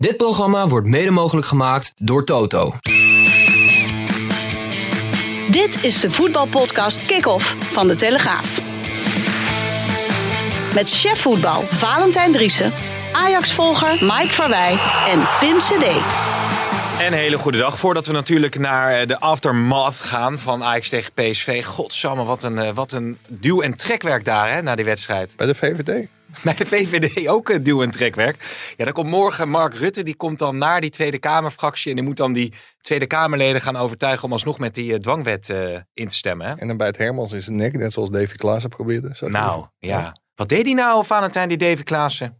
Dit programma wordt mede mogelijk gemaakt door Toto. Dit is de voetbalpodcast Kick-Off van De Telegraaf. Met chef voetbal Valentijn Driessen, Ajax-volger Mike Verwij en Pim CD. En hele goede dag. Voordat we natuurlijk naar eh, de aftermath gaan van Ajax tegen PSV. Godsamme, wat een, eh, wat een duw- en trekwerk daar hè, na die wedstrijd. Bij de VVD? Bij de VVD ook een duw- en trekwerk. Ja, dan komt morgen Mark Rutte. Die komt dan naar die Tweede Kamerfractie. En die moet dan die Tweede Kamerleden gaan overtuigen om alsnog met die eh, dwangwet eh, in te stemmen. Hè? En dan bij het Hermans is het nek, net zoals Davy Klaassen probeerde. Nou, ja. Wat deed hij nou, Valentijn, die Davy Klaassen?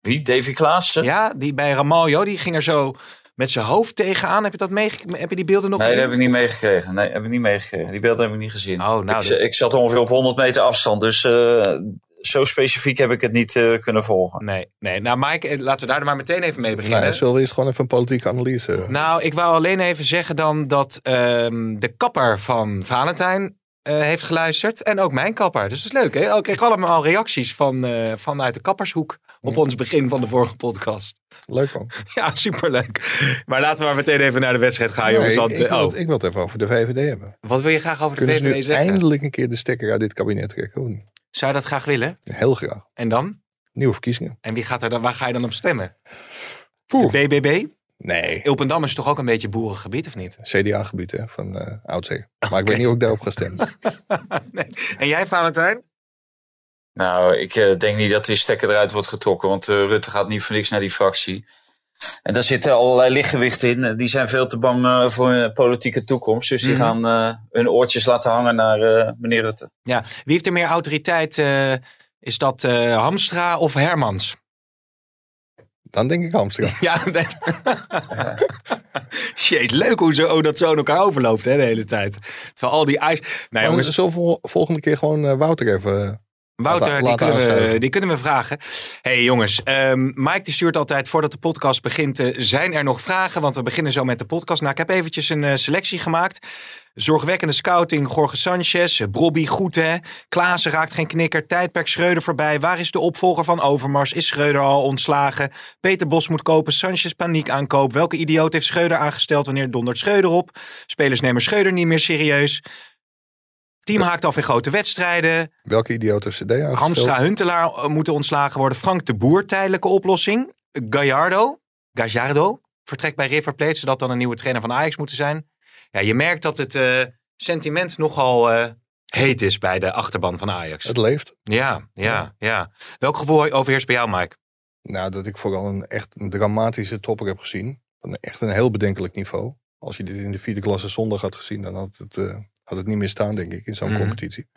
Wie? Davy Klaassen? Ja, die bij Ramaljo, die ging er zo met zijn hoofd tegenaan. Heb je, dat meege- heb je die beelden nog Nee, dat gezien? heb ik niet meegekregen. Nee, heb ik niet meegekregen. Die beelden heb ik niet gezien. Oh, nou, ik, dat- ik zat ongeveer op 100 meter afstand, dus eh, zo specifiek heb ik het niet eh, kunnen volgen. Nee, nee. Nou, Mike, eh, laten we daar maar meteen even mee beginnen. Nou, zullen we eerst gewoon even een politieke analyse? Nou, ik wou alleen even zeggen dan dat ehm, de kapper van Valentijn eh, heeft geluisterd. En ook mijn kapper. Dus dat is leuk, hè? Ik kreeg allemaal reacties van, eh, vanuit de kappershoek op ons begin van de vorige podcast. Leuk man. Ja, superleuk. Maar laten we maar meteen even naar de wedstrijd gaan, jongens. Nee, Want, ik, wil oh, het, ik wil het even over de VVD hebben. wat wil je graag over de Kunnen ze VVD nu zeggen? eindelijk een keer de stekker uit dit kabinet trekken? Zou je dat graag willen? Heel graag. En dan? Nieuwe verkiezingen. En wie gaat er dan, waar ga je dan op stemmen? Poeh. BBB? Nee, Ilpendam is toch ook een beetje boerengebied, of niet? CDA-gebied hè, van eh oudzeer. Maar ik weet niet of ik daarop ga stemmen. nee. En jij, Valentijn? Nou, ik eh, denk niet dat die stekker eruit wordt getrokken, want eh, Rutte gaat niet voor niks naar die fractie. En daar zitten allerlei lichtgewichten in. Die zijn veel te bang eh, voor hun politieke toekomst. Dus die Mhm. gaan eh, hun oortjes laten hangen naar eh, meneer Rutte. Ja, wie heeft er meer autoriteit? eh, is dat eh, Hamstra of Hermans? Dan denk ik Amsterdam. Ja, nee. Jeez, leuk hoe zo, oh, dat zo in elkaar overloopt hè, de hele tijd. Terwijl al die ijs... Nou Maar jongens, zullen we vol- volgende keer gewoon Wouter even... Wouter, die, kunnen we, die kunnen we vragen. hey, jongens, ehm, Mike die stuurt altijd voordat de podcast begint. eh, zijn er nog vragen? Want we beginnen zo met de podcast. Nou, ik heb eventjes een eh, selectie gemaakt. Zorgwekkende scouting, Jorge Sanchez, eh, Brobby, goed hè. Klaassen raakt geen knikker, tijdperk Schreuder voorbij. Waar is de opvolger van Overmars? Is Schreuder al ontslagen? Peter Bos moet kopen, Sanchez paniek aankoop. Welke idioot heeft Schreuder aangesteld? Wanneer dondert Schreuder op? Spelers nemen Schreuder niet meer serieus. Team haakt af in grote wedstrijden. welke idioot heeft CD aangesteld? Hamstra Huntelaar eh, moeten ontslagen worden. Frank de Boer tijdelijke oplossing. Gallardo, Gallardo vertrekt bij River Plate, zodat dan een nieuwe trainer van Ajax moeten zijn. Ja, je merkt dat het eh, sentiment nogal eh, heet is bij de achterban van Ajax. Het leeft. Ja, ja, ja. Welk gevoel overheerst bij jou, Mike? Nou, dat ik vooral een echt een dramatische topper heb gezien. Van echt een heel bedenkelijk niveau. Als je dit in de vierde klasse zondag had gezien, dan had het, had het niet meer staan, denk ik, in zo'n Mhm. competitie.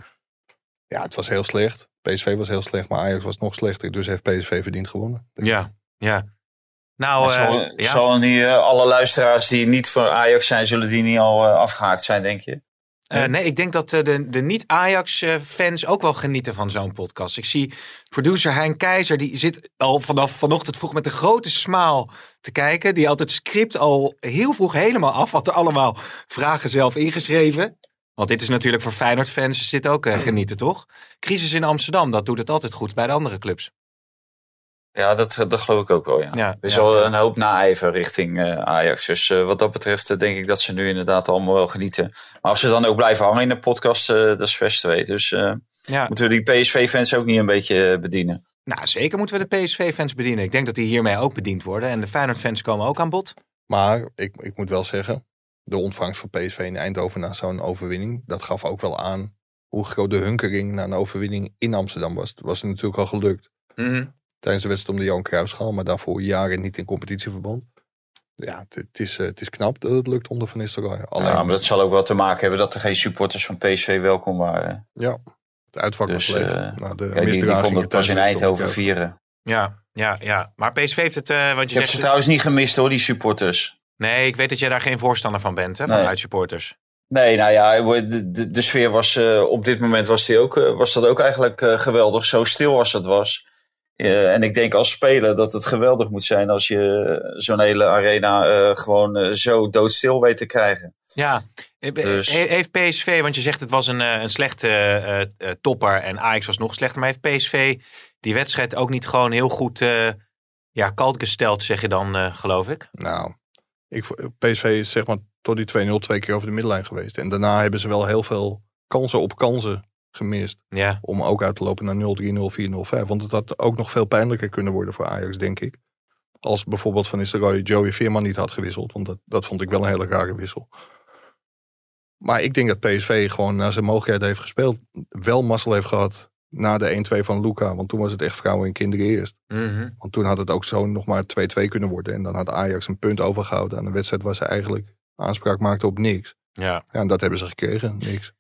Ja, het was heel slecht. PSV was heel slecht, maar Ajax was nog slechter. Dus heeft PSV verdiend gewonnen. Ja, ja. Nou, Maar eh, zal, ja. zal nu eh, alle luisteraars die niet voor Ajax zijn, zullen die niet al eh, afgehaakt zijn, denk je? Eh, nee, ik denk dat eh, de, de niet-Ajax-fans ook wel genieten van zo'n podcast. Ik zie producer Hein Keizer, die zit al vanaf vanochtend vroeg met een grote smaal te kijken. Die had het script al heel vroeg helemaal af, had er allemaal vragen zelf ingeschreven. Want dit is natuurlijk voor Feyenoord-fans dit ook eh, genieten, toch? Crisis in Amsterdam, dat doet het altijd goed bij de andere clubs. Ja, dat, dat geloof ik ook wel, ja. Ja, er is ja, wel ja. een hoop naijver richting eh, Ajax. Dus eh, wat dat betreft eh, denk ik dat ze nu inderdaad allemaal wel genieten. Maar of ze dan ook blijven hangen in de podcast, eh, dat is vers twee. Dus eh, Ja. moeten we die PSV-fans ook niet een beetje eh, bedienen. Nou, zeker moeten we de PSV-fans bedienen. Ik denk dat die hiermee ook bediend worden. En de Feyenoord-fans komen ook aan bod. Maar ik, ik moet wel zeggen, de ontvangst van PSV in Eindhoven na zo'n overwinning, dat gaf ook wel aan hoe groot de hunkering naar een overwinning in Amsterdam was. Het was natuurlijk al gelukt tijdens de wedstrijd om de Johan Cruijffschaal, maar daarvoor jaren niet in competitieverband. Ja, het, is, eh, het is knap dat het lukt onder Van Nistelrooy. Alleen, Ja, maar dat zal ook wel te maken hebben dat er geen supporters van PSV welkom waren. ja, het uitvak Dus, was leeg. eh, Nou, de Kijk, die, konden het pas in Eindhoven vieren. Ja, ja, ja. Maar PSV heeft het, eh want je heb ze trouwens niet gemist hoor, die supporters. Nee, ik weet dat jij daar geen voorstander van bent, hè, van Nee. uitsupporters. Nee, nou ja, de, de, de sfeer was eh, op dit moment was, die ook, eh, was dat ook eigenlijk eh, geweldig. Zo stil als het was. Eh, en ik denk als speler dat het geweldig moet zijn als je zo'n hele arena eh, gewoon zo doodstil weet te krijgen. Ja, Dus- he- heeft PSV, want je zegt het was een, een slechte eh, eh, topper en Ajax was nog slechter, maar heeft PSV die wedstrijd ook niet gewoon heel goed eh, ja, kalt gesteld, zeg je dan, uh, geloof ik. Nou, ik, PSV is zeg maar tot die 2-0 twee keer over de middenlijn geweest. En daarna hebben ze wel heel veel kansen op kansen gemist. Ja. Om ook uit te lopen naar 0-3, 0-4, 0-5. Want het had ook nog veel pijnlijker kunnen worden voor Ajax, denk ik. Als bijvoorbeeld Van Nistelrooy Joey Veerman niet had gewisseld. Want dat, dat vond ik wel een hele rare wissel. Maar ik denk dat PSV gewoon naar zijn mogelijkheid heeft gespeeld. Wel mazzel heeft gehad na de 1-2 van Luca. Want toen was het echt vrouwen en kinderen eerst. Mhm. Want toen had het ook zo nog maar 2-2 kunnen worden. En dan had Ajax een punt overgehouden aan een wedstrijd waar ze eigenlijk aanspraak maakte op niks. Ja. Ja, en dat hebben ze gekregen, niks.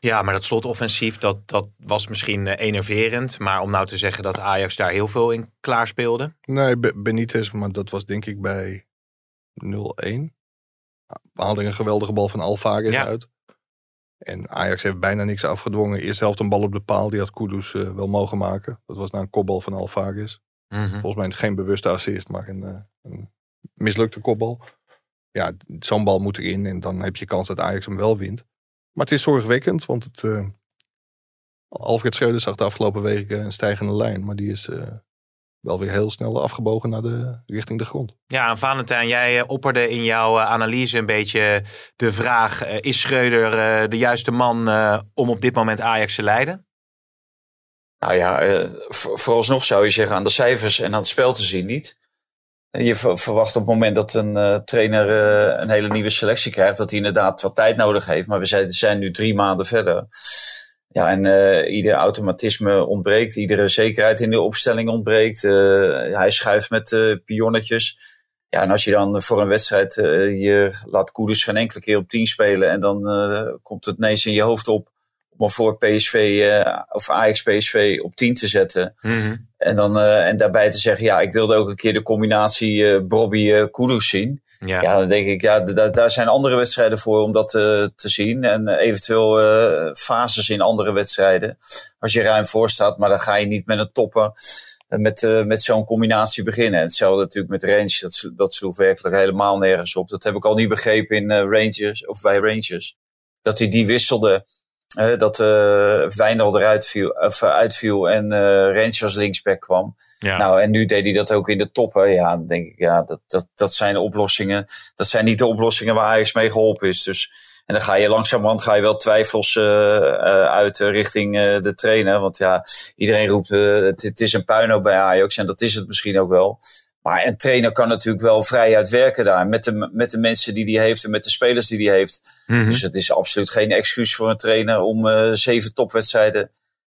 Ja, maar dat slotoffensief, dat, dat was misschien uh, enerverend. Maar om nou te zeggen dat Ajax daar heel veel in klaarspeelde? Nee, Benitez, maar dat was denk ik bij 0-1. We haalden een geweldige bal van Alvarez Ja. uit. En Ajax heeft bijna niks afgedwongen. Eerst helft een bal op de paal, die had Kudus eh, wel mogen maken. Dat was na een kopbal van Alvarez. Mhm. Volgens mij geen bewuste assist, maar een, eh, een mislukte kopbal. Ja, zo'n bal moet erin en dan heb je kans dat Ajax hem wel wint. Maar het is zorgwekkend, want het, eh, Alfred Schreuder zag de afgelopen weken een stijgende lijn. Maar die is wel weer heel snel afgebogen naar de, richting de grond. Ja, en Valentijn, jij eh, opperde in jouw eh, analyse een beetje de vraag: eh, is Schreuder eh, de juiste man eh, om op dit moment Ajax te leiden? Nou ja, eh, voor- vooralsnog zou je zeggen aan de cijfers en aan het spel te zien niet. En Je ver- verwacht op het moment dat een eh, trainer eh, een hele nieuwe selectie krijgt, dat hij inderdaad wat tijd nodig heeft. Maar we zijn, zijn nu drie maanden verder. Ja, en eh, ieder automatisme ontbreekt, iedere zekerheid in de opstelling ontbreekt. Eh, hij schuift met eh pionnetjes. Ja, en als je dan voor een wedstrijd je laat Koeders geen enkele keer op 10 spelen en dan komt het ineens in je hoofd op om voor PSV of Ajax PSV op 10 te zetten. En, dan, en daarbij te zeggen, ja, ik wilde ook een keer de combinatie eh Kudus zien. Ja. Dan denk ik, ja, daar- zijn andere wedstrijden voor om dat eh, te zien. En eventueel eh, fases in andere wedstrijden. Als je ruim voor staat, maar dan ga je niet met een topper eh, met, met zo'n combinatie beginnen. En hetzelfde natuurlijk met Rangers, dat, dat werkelijk helemaal nergens op. Dat heb ik al niet begrepen in Rangers, of bij Rangers. Dat hij die wisselde. Dat eh Wijndal eruit viel, of, eh, uitviel en eh Rangers linksback kwam. Ja. Nou, en nu deed hij dat ook in de toppen. Ja, dan denk ik, ja, dat, dat, dat zijn oplossingen. Dat zijn niet de oplossingen waar Ajax mee geholpen is. Dus, en dan ga je langzamerhand ga je wel twijfels uit richting de trainer. Want ja, iedereen roept, het, het is een puinhoop bij Ajax. En dat is het misschien ook wel. Maar een trainer kan natuurlijk wel vrij uitwerken daar. Met de, met de mensen die hij heeft en met de spelers die hij heeft. Mhm. Dus het is absoluut geen excuus voor een trainer om eh, zeven topwedstrijden.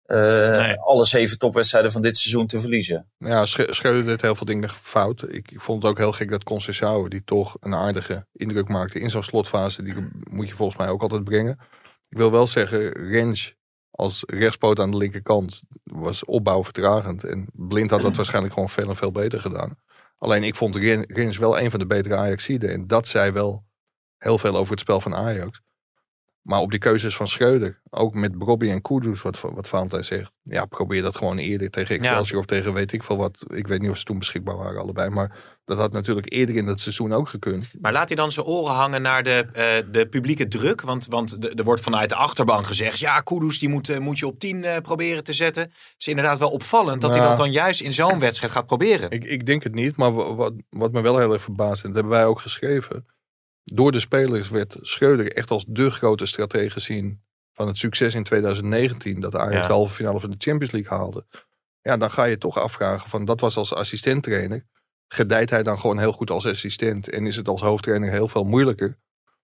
eh, Nee. Alle zeven topwedstrijden van dit seizoen te verliezen. Ja, Sch- Schreuder deed heel veel dingen fout. Ik, ik vond het ook heel gek dat Conceição, die toch een aardige indruk maakte in zo'n slotfase, die moet je volgens mij ook altijd brengen. Ik wil wel zeggen, Rens als rechtspoot aan de linkerkant was opbouwvertragend. En Blind had dat waarschijnlijk gewoon veel en veel beter gedaan. Alleen ik vond Rens wel een van de betere Ajaxiden. En dat zei wel heel veel over het spel van Ajax. Maar op die keuzes van Schreuder, ook met Bobby en Kudus, wat, wat Valentijn zegt. Ja, probeer dat gewoon eerder tegen Excelsior of tegen weet ik veel wat. Ik weet niet of ze toen beschikbaar waren allebei. Maar dat had natuurlijk eerder in dat seizoen ook gekund. Maar laat hij dan zijn oren hangen naar de, eh, de publieke druk? Want, want de- er wordt vanuit de achterban gezegd... ja, Kudus die moet, eh, moet je op 10 eh, proberen te zetten. Het is inderdaad wel opvallend dat hij Nou. dat dan juist in zo'n wedstrijd gaat proberen. Ik, ik denk het niet, maar wa- wat, wat me wel heel erg verbaast, en dat hebben wij ook geschreven. Door de spelers werd Schreuder echt als de grote stratege gezien van het succes in 2019. Dat Ajax Ja. de halve finale van de Champions League haalde. Ja, dan ga je toch afvragen van dat was als assistenttrainer. Gedijt hij dan gewoon heel goed als assistent en is het als hoofdtrainer heel veel moeilijker?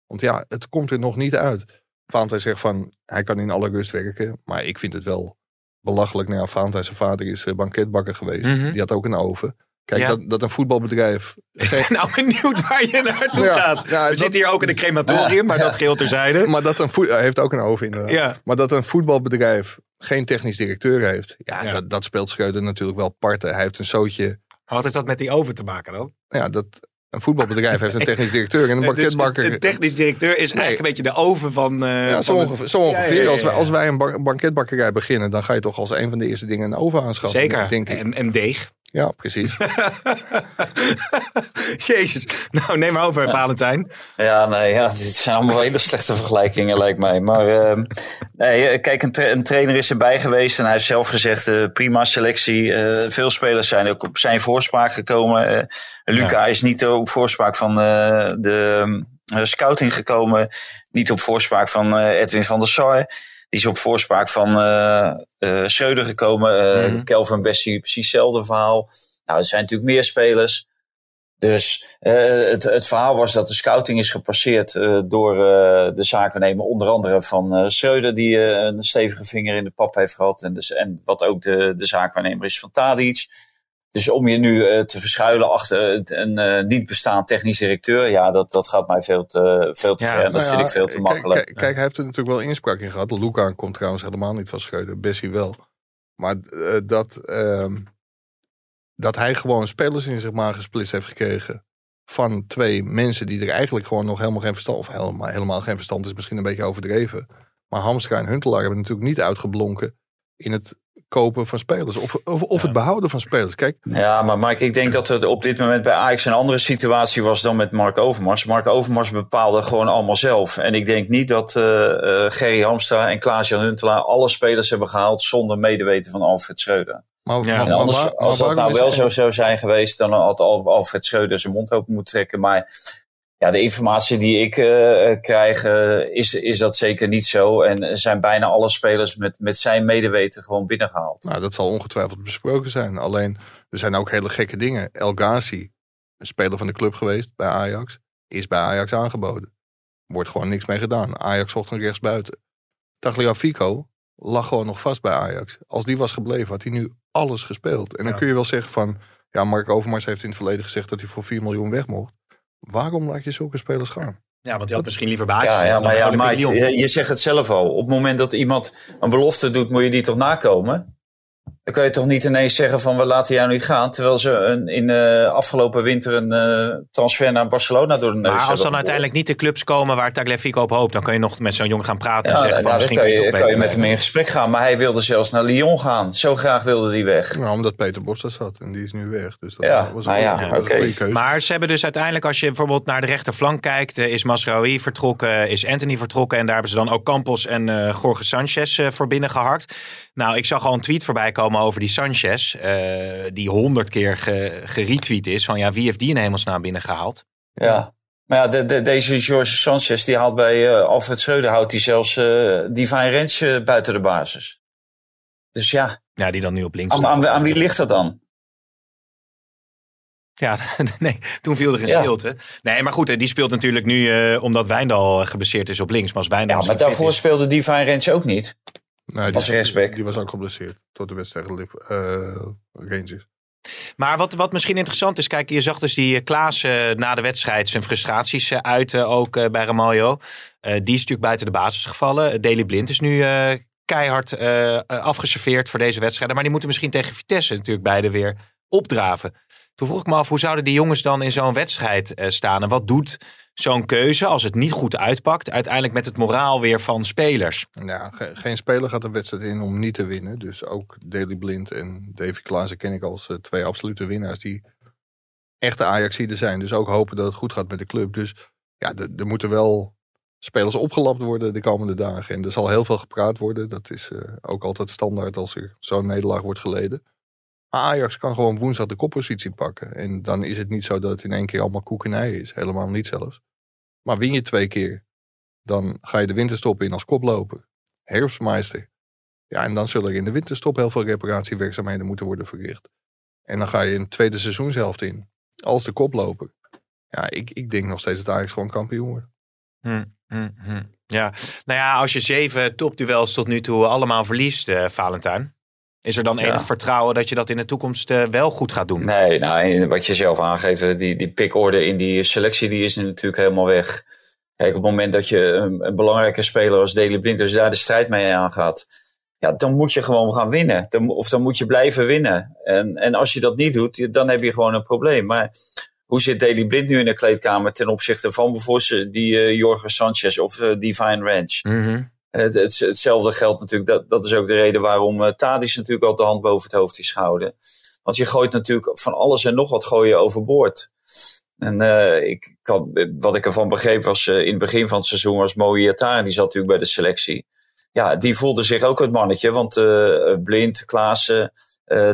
Want ja, het komt er nog niet uit. Valentijn zegt van hij kan in alle rust werken, maar ik vind het wel belachelijk. Nou ja, Valentijn zijn vader is eh, banketbakker geweest. Mhm. Die had ook een oven. Kijk, Ja. dat, dat een voetbalbedrijf. Ik ben nou benieuwd waar je naartoe Ja, gaat. ja, We dat- zitten hier ook in een crematorium, maar dat geheel terzijde. Maar dat een voet, hij heeft ook een oven inderdaad. Ja. Maar dat een voetbalbedrijf geen technisch directeur heeft. Ja. Dat, dat speelt Schreuder natuurlijk wel parten. Hij heeft een zootje. Wat heeft dat met die oven te maken dan? Ja, dat, een voetbalbedrijf heeft een technisch directeur en een Dus banketbakker. de technisch directeur is eigenlijk een beetje de oven van... eh, ja, zo van ongeveer. Zo Ja, ongeveer. ja, ja, Als, wij, als wij een ba- banketbakkerij beginnen, dan ga je toch als een van de eerste dingen een oven aanschaffen. Zeker. Denk ik. En, en deeg. Ja, precies. Jezus. Nou, neem maar over, Valentijn. Ja, nee, ja, dit zijn allemaal hele slechte vergelijkingen, lijkt mij. Maar uh, nee, kijk, een, tra een, trainer is erbij geweest en hij heeft zelf gezegd: uh, prima selectie. Uh, veel spelers zijn ook op zijn voorspraak gekomen. Luca ja. is niet op voorspraak van de scouting gekomen, niet op voorspraak van Edwin van der Sar. Die is op voorspraak van uh, uh, Schreuder gekomen. Uh, mm. Kelvin Bessie, precies hetzelfde verhaal. Nou, er zijn natuurlijk meer spelers. Dus het, het verhaal was dat de scouting is gepasseerd door de zakennemer, onder andere van Schreuder, die een stevige vinger in de pap heeft gehad. En, dus, en wat ook de, de zaakwaarnemer is van Tadic. Dus om je nu uh, te verschuilen achter een uh, niet bestaand technisch directeur, ja, dat, dat gaat mij veel te, veel te ja, ver. En dat nou vind ik veel te makkelijk. Kijk, kijk, hij heeft er natuurlijk wel inspraak in gehad. Luca komt trouwens helemaal niet van Schreuder, Bessie wel. Maar uh, dat, ehm, dat hij gewoon spelers in zich maar gesplitst heeft gekregen van twee mensen die er eigenlijk gewoon nog helemaal geen verstand, of helemaal, helemaal geen verstand is misschien een beetje overdreven. Maar Hamstra en Huntelaar hebben natuurlijk niet uitgeblonken in het kopen van spelers. Of, of, of het behouden van spelers. Kijk. Ja, maar Mike, ik denk dat het op dit moment bij Ajax een andere situatie was dan met Mark Overmars. Mark Overmars bepaalde gewoon allemaal zelf. En ik denk niet dat uh, uh, Gerry Hamstra en Klaas-Jan Huntelaar alle spelers hebben gehaald zonder medeweten van Alfred Schreuder. Maar, ja. maar, anders, maar, als dat nou wel zo zou zijn geweest, dan had Alfred Schreuder zijn mond open moeten trekken. Maar ja, de informatie die ik uh, krijg uh, is, is dat zeker niet zo. En zijn bijna alle spelers met, met zijn medeweten gewoon binnengehaald. Nou, dat zal ongetwijfeld besproken zijn. Alleen, er zijn ook hele gekke dingen. El Ghazi, een speler van de club geweest bij Ajax, is bij Ajax aangeboden. Wordt gewoon niks mee gedaan. Ajax zocht een rechtsbuiten. Tagliafico lag gewoon nog vast bij Ajax. Als die was gebleven, had hij nu alles gespeeld. En dan kun je wel zeggen van... Ja, Mark Overmars heeft in het verleden gezegd dat hij voor 4 miljoen weg mocht. Waarom laat je zulke spelers gaan? Ja, want je had misschien liever bij Ja, ja maar, ja, maar je, je zegt het zelf al. Op het moment dat iemand een belofte doet, moet je die toch nakomen? Dan kan je toch niet ineens zeggen van we laten jou nu gaan. Terwijl ze een, in uh, afgelopen winter een uh, transfer naar Barcelona door de neus Maar als dan uiteindelijk niet de clubs komen waar Tagliafico op hoopt. Dan kan je nog met zo'n jongen gaan praten en zeggen van nou, misschien kan je, kan je met hem in gesprek gaan. Maar hij wilde zelfs naar Lyon gaan. Zo graag wilde hij weg. Nou, omdat Peter Bos daar zat en die is nu weg. Dus dat ja, was een, nou ja, okay. keuze. Maar ze hebben dus uiteindelijk, als je bijvoorbeeld naar de rechterflank kijkt, is Masraoui vertrokken, is Anthony vertrokken. En daar hebben ze dan ook Campos en uh, Jorge Sanchez uh, voor binnen gehakt. Nou, ik zag al een tweet voorbij komen over die Sanchez, uh, die honderd keer ge, geretweet is. Van ja, wie heeft die in hemelsnaam binnengehaald? Ja, maar ja, de, de, deze George Sanchez, die haalt bij uh, Alfred Schreuder, houdt hij zelfs uh, Divine Rens buiten de basis. Dus ja. Ja, die dan nu op links aan, aan, aan wie ligt dat dan? Ja, nee, toen viel er een ja. stilte. Nee, maar goed, die speelt natuurlijk nu omdat Wijndal geblesseerd is op links. Maar als Wijndal ja, maar daarvoor is... speelde Divine Rens ook niet. Nee, als rechtsback. Die was ook geblesseerd tot de wedstrijd tegen uh, Rangers. Maar wat, wat misschien interessant is, kijk, je zag dus die Klaas uh, na de wedstrijd zijn frustraties uh, uiten, ook uh, bij Ramaljo. die is natuurlijk buiten de basis gevallen. Daily Blind is nu keihard afgeserveerd voor deze wedstrijden. Maar die moeten misschien tegen Vitesse natuurlijk beide weer opdraven. Toen vroeg ik me af, hoe zouden die jongens dan in zo'n wedstrijd staan? En wat doet zo'n keuze, als het niet goed uitpakt, uiteindelijk met het moraal weer van spelers. Ja, ge geen speler gaat een wedstrijd in om niet te winnen. Dus ook Daley Blind en Davy Klaassen ken ik als uh, twee absolute winnaars die echte Ajaxiden zijn. Dus ook hopen dat het goed gaat met de club. Dus ja, er moeten wel spelers opgelapt worden de komende dagen. En er zal heel veel gepraat worden. Dat is uh, ook altijd standaard als er zo'n nederlaag wordt geleden. Ajax kan gewoon woensdag de koppositie pakken. En dan is het niet zo dat het in één keer allemaal koekenij is. Helemaal niet zelfs. Maar win je twee keer, dan ga je de winterstop in als koploper. Herfstmeister. Ja, en dan zullen er in de winterstop heel veel reparatiewerkzaamheden moeten worden verricht. En dan ga je het tweede seizoenshelft in. Als de koploper. Ja, ik, ik denk nog steeds dat Ajax gewoon kampioen wordt. Hm, hm, hm. Ja, nou ja, als je zeven topduels tot nu toe allemaal verliest, uh, Valentijn. Is er dan enig ja. vertrouwen dat je dat in de toekomst uh, wel goed gaat doen? Nee, nou, wat je zelf aangeeft, die, die pickorde in die selectie die is natuurlijk helemaal weg. Kijk, op het moment dat je een, een belangrijke speler als Daley Blind dus daar de strijd mee aangaat, ja, dan moet je gewoon gaan winnen. Dan, of dan moet je blijven winnen. En, en als je dat niet doet, dan heb je gewoon een probleem. Maar hoe zit Daley Blind nu in de kleedkamer ten opzichte van bijvoorbeeld die uh, Jorge Sanchez of uh, Divine Ranch? Mm -hmm. Het, het, hetzelfde geldt natuurlijk, dat, dat is ook de reden waarom uh, Tadis natuurlijk al de hand boven het hoofd is gehouden. Want je gooit natuurlijk van alles en nog wat gooien overboord. En uh, ik, wat ik ervan begreep was uh, in het begin van het seizoen was Moe Iataren, die zat natuurlijk bij de selectie. Ja, die voelde zich ook het mannetje, want Blind, Klaassen,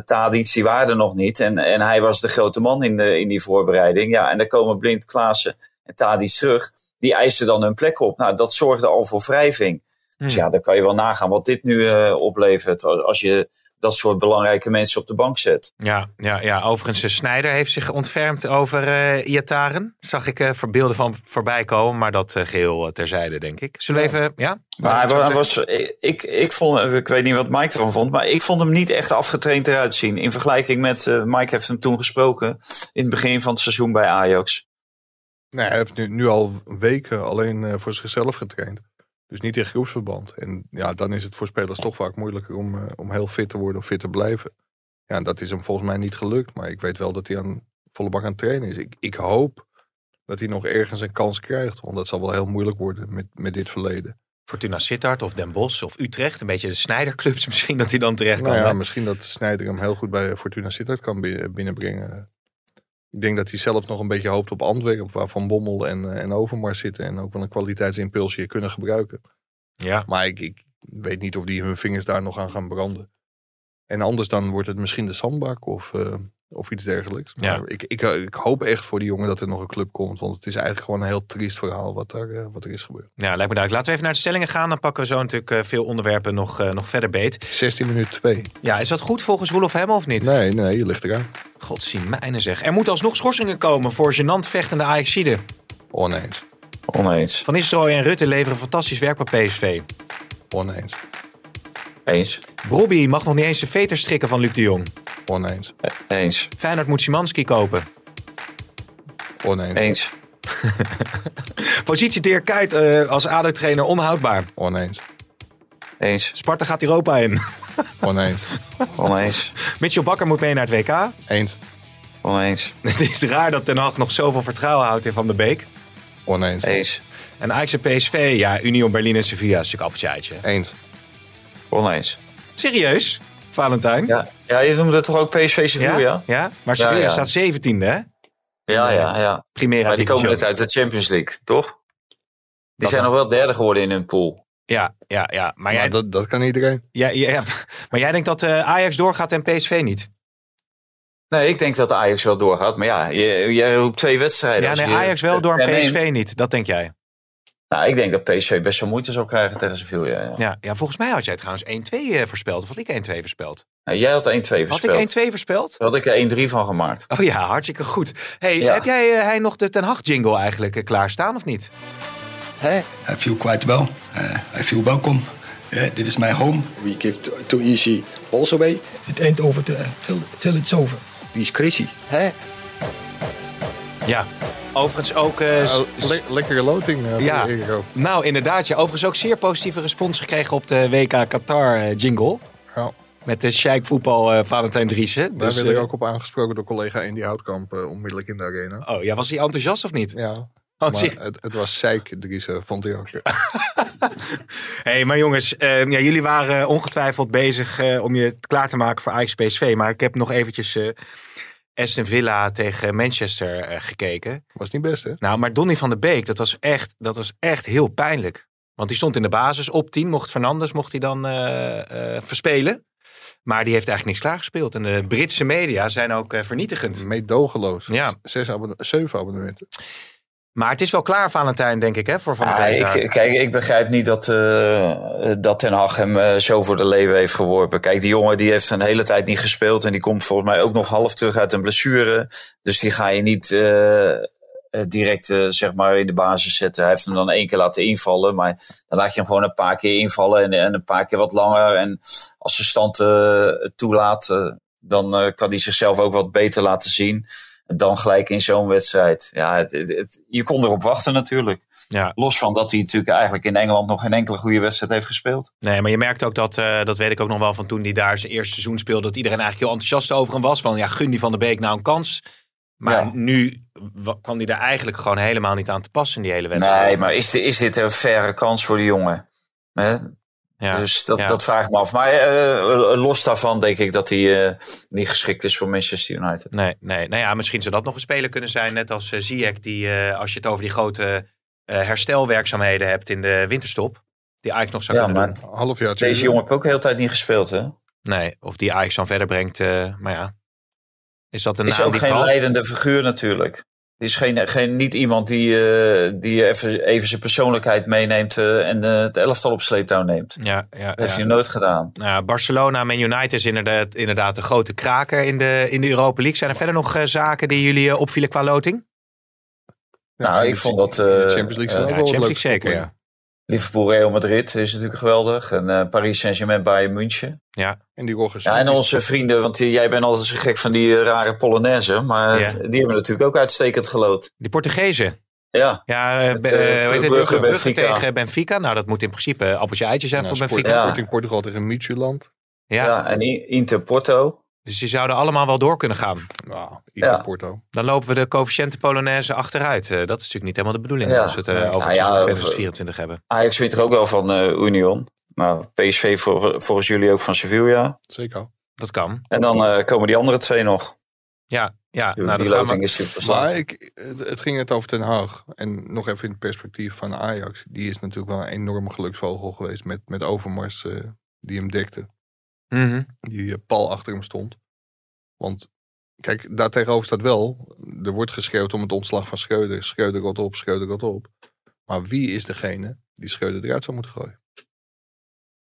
Tadic, die waren er nog niet. En, en hij was de grote man in, de, in die voorbereiding. Ja, en dan komen Blind, Klaassen en Tadic terug. Die eisten dan hun plek op. Nou, dat zorgde al voor wrijving. Dus hmm. ja, dan kan je wel nagaan wat dit nu uh, oplevert. Als je dat soort belangrijke mensen op de bank zet. Ja, ja, ja. overigens, de Snijder heeft zich ontfermd over uh, Iataren. Zag ik uh, verbeelden van voorbij komen, maar dat uh, geheel terzijde, denk ik. Zullen we even, ja? Maar hij was, ik, ik, vond, ik weet niet wat Mike ervan vond, maar ik vond hem niet echt afgetraind eruit zien. In vergelijking met, Mike heeft hem toen gesproken, in het begin van het seizoen bij Ajax. Nee, hij heeft nu, nu al weken alleen voor zichzelf getraind. Dus niet in groepsverband. En ja, dan is het voor spelers toch vaak moeilijker om, uh, om heel fit te worden of fit te blijven. Ja, dat is hem volgens mij niet gelukt. Maar ik weet wel dat hij aan volle bak aan het trainen is. Ik, ik hoop dat hij nog ergens een kans krijgt. Want dat zal wel heel moeilijk worden met, met dit verleden. Fortuna Sittard of Den Bosch of Utrecht. Een beetje de Snijderclubs misschien dat hij dan terecht nou kan. Ja, misschien dat Snijder hem heel goed bij Fortuna Sittard kan binnenbrengen. Ik denk dat hij zelf nog een beetje hoopt op Antwerpen, waar Van Bommel en, eh, en Overmars zitten. En ook wel een kwaliteitsimpuls hier kunnen gebruiken. Ja. Maar ik, ik weet niet of die hun vingers daar nog aan gaan branden. En anders dan wordt het misschien de zandbak of, uh, of iets dergelijks. Maar ja. ik, ik, ik, hoop echt voor die jongen dat er nog een club komt. Want het is eigenlijk gewoon een heel triest verhaal wat er, uh, wat er is gebeurd. Ja, lijkt me duidelijk. Laten we even naar de stellingen gaan. Dan pakken we zo natuurlijk uh, veel onderwerpen nog, nog verder beet. 16 minuten 2. Ja, is dat goed volgens Roelof Hemmel of niet? Nee, nee, je ligt eraan. Godzie mijne zeg. Er moeten alsnog schorsingen komen voor gênant vechtende Ajaxide. Oneens. Oneens. Van Nistelrooy en Rutte leveren fantastisch werk bij PSV. Oneens. Eens. Bobby mag nog niet eens de veter strikken van Luc de Jong. Oneens. Eens. Feyenoord moet Simanski kopen. Oneens. Eens. Positie Dirk Kuyt uh, als ADO-trainer onhoudbaar. Oneens. Eens. Sparta gaat Europa in. Oneens. Oneens. Mitchell Bakker moet mee naar het WK. Eens. Oneens. Het is raar dat Ten Hag nog zoveel vertrouwen houdt in Van der Beek. Oneens. Eens. En Ajax en PSV, ja, Union Berlin en Sevilla is natuurlijk appeltje Eens. Oneens. Serieus, Valentijn? Ja, ja je noemde het toch ook PSV Sevilla? Ja, ja? maar Sevilla ja, ja. staat 17e, hè? Ja, ja, ja. Primera maar die komen net uit de Champions League, toch? Die dat zijn dan. nog wel derde geworden in hun pool. Ja, ja, ja. Maar, jij, dat, dat kan iedereen. Ja, ja, ja. Maar jij denkt dat uh, Ajax doorgaat en PSV niet? Nee, ik denk dat Ajax wel doorgaat. Maar ja, jij roept twee wedstrijden. Ja, nee, Ajax wel door en PSV niet. Dat denk jij? Nou, ik denk dat PSV best wel moeite zou krijgen tegen Sevilla. Ja, ja. ja, volgens mij had jij trouwens 1-2 uh, voorspeld. Of had ik 1-2 voorspeld? Nou, jij had 1-2 voorspeld. Had ik 1-2 voorspeld? Daar had ik er 1-3 van gemaakt. Oh ja, hartstikke goed. Hey, ja. heb jij uh, hij nog de Ten Hag jingle eigenlijk uh, klaarstaan of niet? Hey, I feel quite well. I feel welcome. dit is my home. We give too, too easy balls away. It ain't over till, till it's over. Wie is Chrissy? Hè? Ja, overigens ook... Uh, uh, le lekkere loting. Uh, ja, nou inderdaad. Ja. Overigens ook zeer positieve respons gekregen op de WK Qatar jingle. Ja. Met de Sheik voetbal Valentijn Driessen. Daar dus, werd ik ook op aangesproken door collega Indy Houtkamp onmiddellijk in de arena. Oh ja, was hij enthousiast of niet? Ja. Oh, maar het, het, was Sheik Driessen, vond hij ook. hey, maar jongens, ja, jullie waren ongetwijfeld bezig om je klaar te maken voor Ajax PSV. Maar ik heb nog eventjes Aston Villa tegen Manchester uh, gekeken. Was niet best, hè? Nou, maar Donny van der Beek, dat was echt, dat was echt heel pijnlijk. Want die stond in de basis op 10. Mocht Fernandes mocht hij dan uh, uh, verspelen. Maar die heeft eigenlijk niks klaargespeeld. En de Britse media zijn ook vernietigend. Meedogenloos. Ja. Zes abonne zeven abonnementen. Maar het is wel klaar, Valentijn, denk ik, hè, voor Van Beek. ik, kijk, ik begrijp niet dat, uh, dat Ten Hag hem uh, zo voor de leeuwen heeft geworpen. Kijk, die jongen die heeft een hele tijd niet gespeeld. En die komt volgens mij ook nog half terug uit een blessure. Dus die ga je niet uh, direct zeg maar in de basis zetten. Hij heeft hem dan één keer laten invallen. Maar dan laat je hem gewoon een paar keer invallen. En, en een paar keer wat langer. En als de stand toelaat, dan kan hij zichzelf ook wat beter laten zien dan gelijk in zo'n wedstrijd. Ja, het, het, je kon erop wachten natuurlijk. Ja. Los van dat hij natuurlijk eigenlijk in Engeland nog geen enkele goede wedstrijd heeft gespeeld. Nee, maar je merkt ook dat, uh, dat weet ik ook nog wel van toen hij daar zijn eerste seizoen speelde, dat iedereen eigenlijk heel enthousiast over hem was. Van ja, gun die van de Beek nou een kans. Maar ja. nu kwam hij daar eigenlijk gewoon helemaal niet aan te passen in die hele wedstrijd. Nee, maar is, is dit een verre kans voor de jongen? Ja, dus dat, dat vraag ik me af. Maar uh, los daarvan denk ik dat hij uh, niet geschikt is voor Manchester United. Nee, nee. Nou ja, misschien zou dat nog een speler kunnen zijn. Net als uh, Ziyech, die als je het over die grote herstelwerkzaamheden hebt in de winterstop. Die Ajax nog zou ja, kunnen maar doen. Half jaar. Deze jongen heeft ook de hele tijd niet gespeeld, hè? Nee, of die Ajax dan verder brengt. maar ja, is dat een Is ook geen leidende figuur natuurlijk. Is geen, geen, niet iemand die, uh, die even, even zijn persoonlijkheid meeneemt uh, en uh, het elftal op sleeptouw neemt. Ja, ja, Dat heeft ja. hij nooit gedaan. Nou, Barcelona, Man United is inderdaad, inderdaad een grote kraker in de, in de Europa League. Zijn er verder nog zaken die jullie eh, opvielen qua loting? nou, ik vond dat, eh, Champions League eh, Champions League zeker, ja. Liverpool, Real Madrid is natuurlijk geweldig. En eh, Paris Saint-Germain, Bayern München. En die. Ja, en onze vrienden, want die- jij bent altijd zo gek van die eh, rare Polonaise. Maar Ja. die hebben natuurlijk ook uitstekend gelood. Die Portugezen. Ja, Ja, het? Brugge, Brugge Benfica. tegen Benfica. Nou, dat moet in principe appeltje eitje zijn Ja, voor Benfica. Ja. Sporting Portugal tegen Midtjylland. Ja. ja. en Inter Porto. Dus die zouden allemaal wel door kunnen gaan. Nou, Ja. Porto. Dan lopen we de coëfficiënte Polonaise achteruit. Eh, dat is natuurlijk niet helemaal de bedoeling Ja. als we het eh, over Nou ja, 2024 hebben. Ajax wint er ook wel van eh, Union. Maar PSV voor, volgens jullie ook van Sevilla. Zeker. Dat kan. En dan eh, komen die andere twee nog. Ja, ja. Die, Nou, die dat loting is super Maar slag. ik, het, het ging net over Den Haag. En nog even in het perspectief van Ajax. Die is natuurlijk wel een enorme geluksvogel geweest met, met Overmars eh, die hem dekte. Mhm. Die eh, pal achter hem stond. Want kijk, daar tegenover staat wel. Er wordt geschreeuwd om het ontslag van Schreuder. Schreuder gaat op, Schreuder gaat op. Maar wie is degene die Schreuder eruit zou moeten gooien?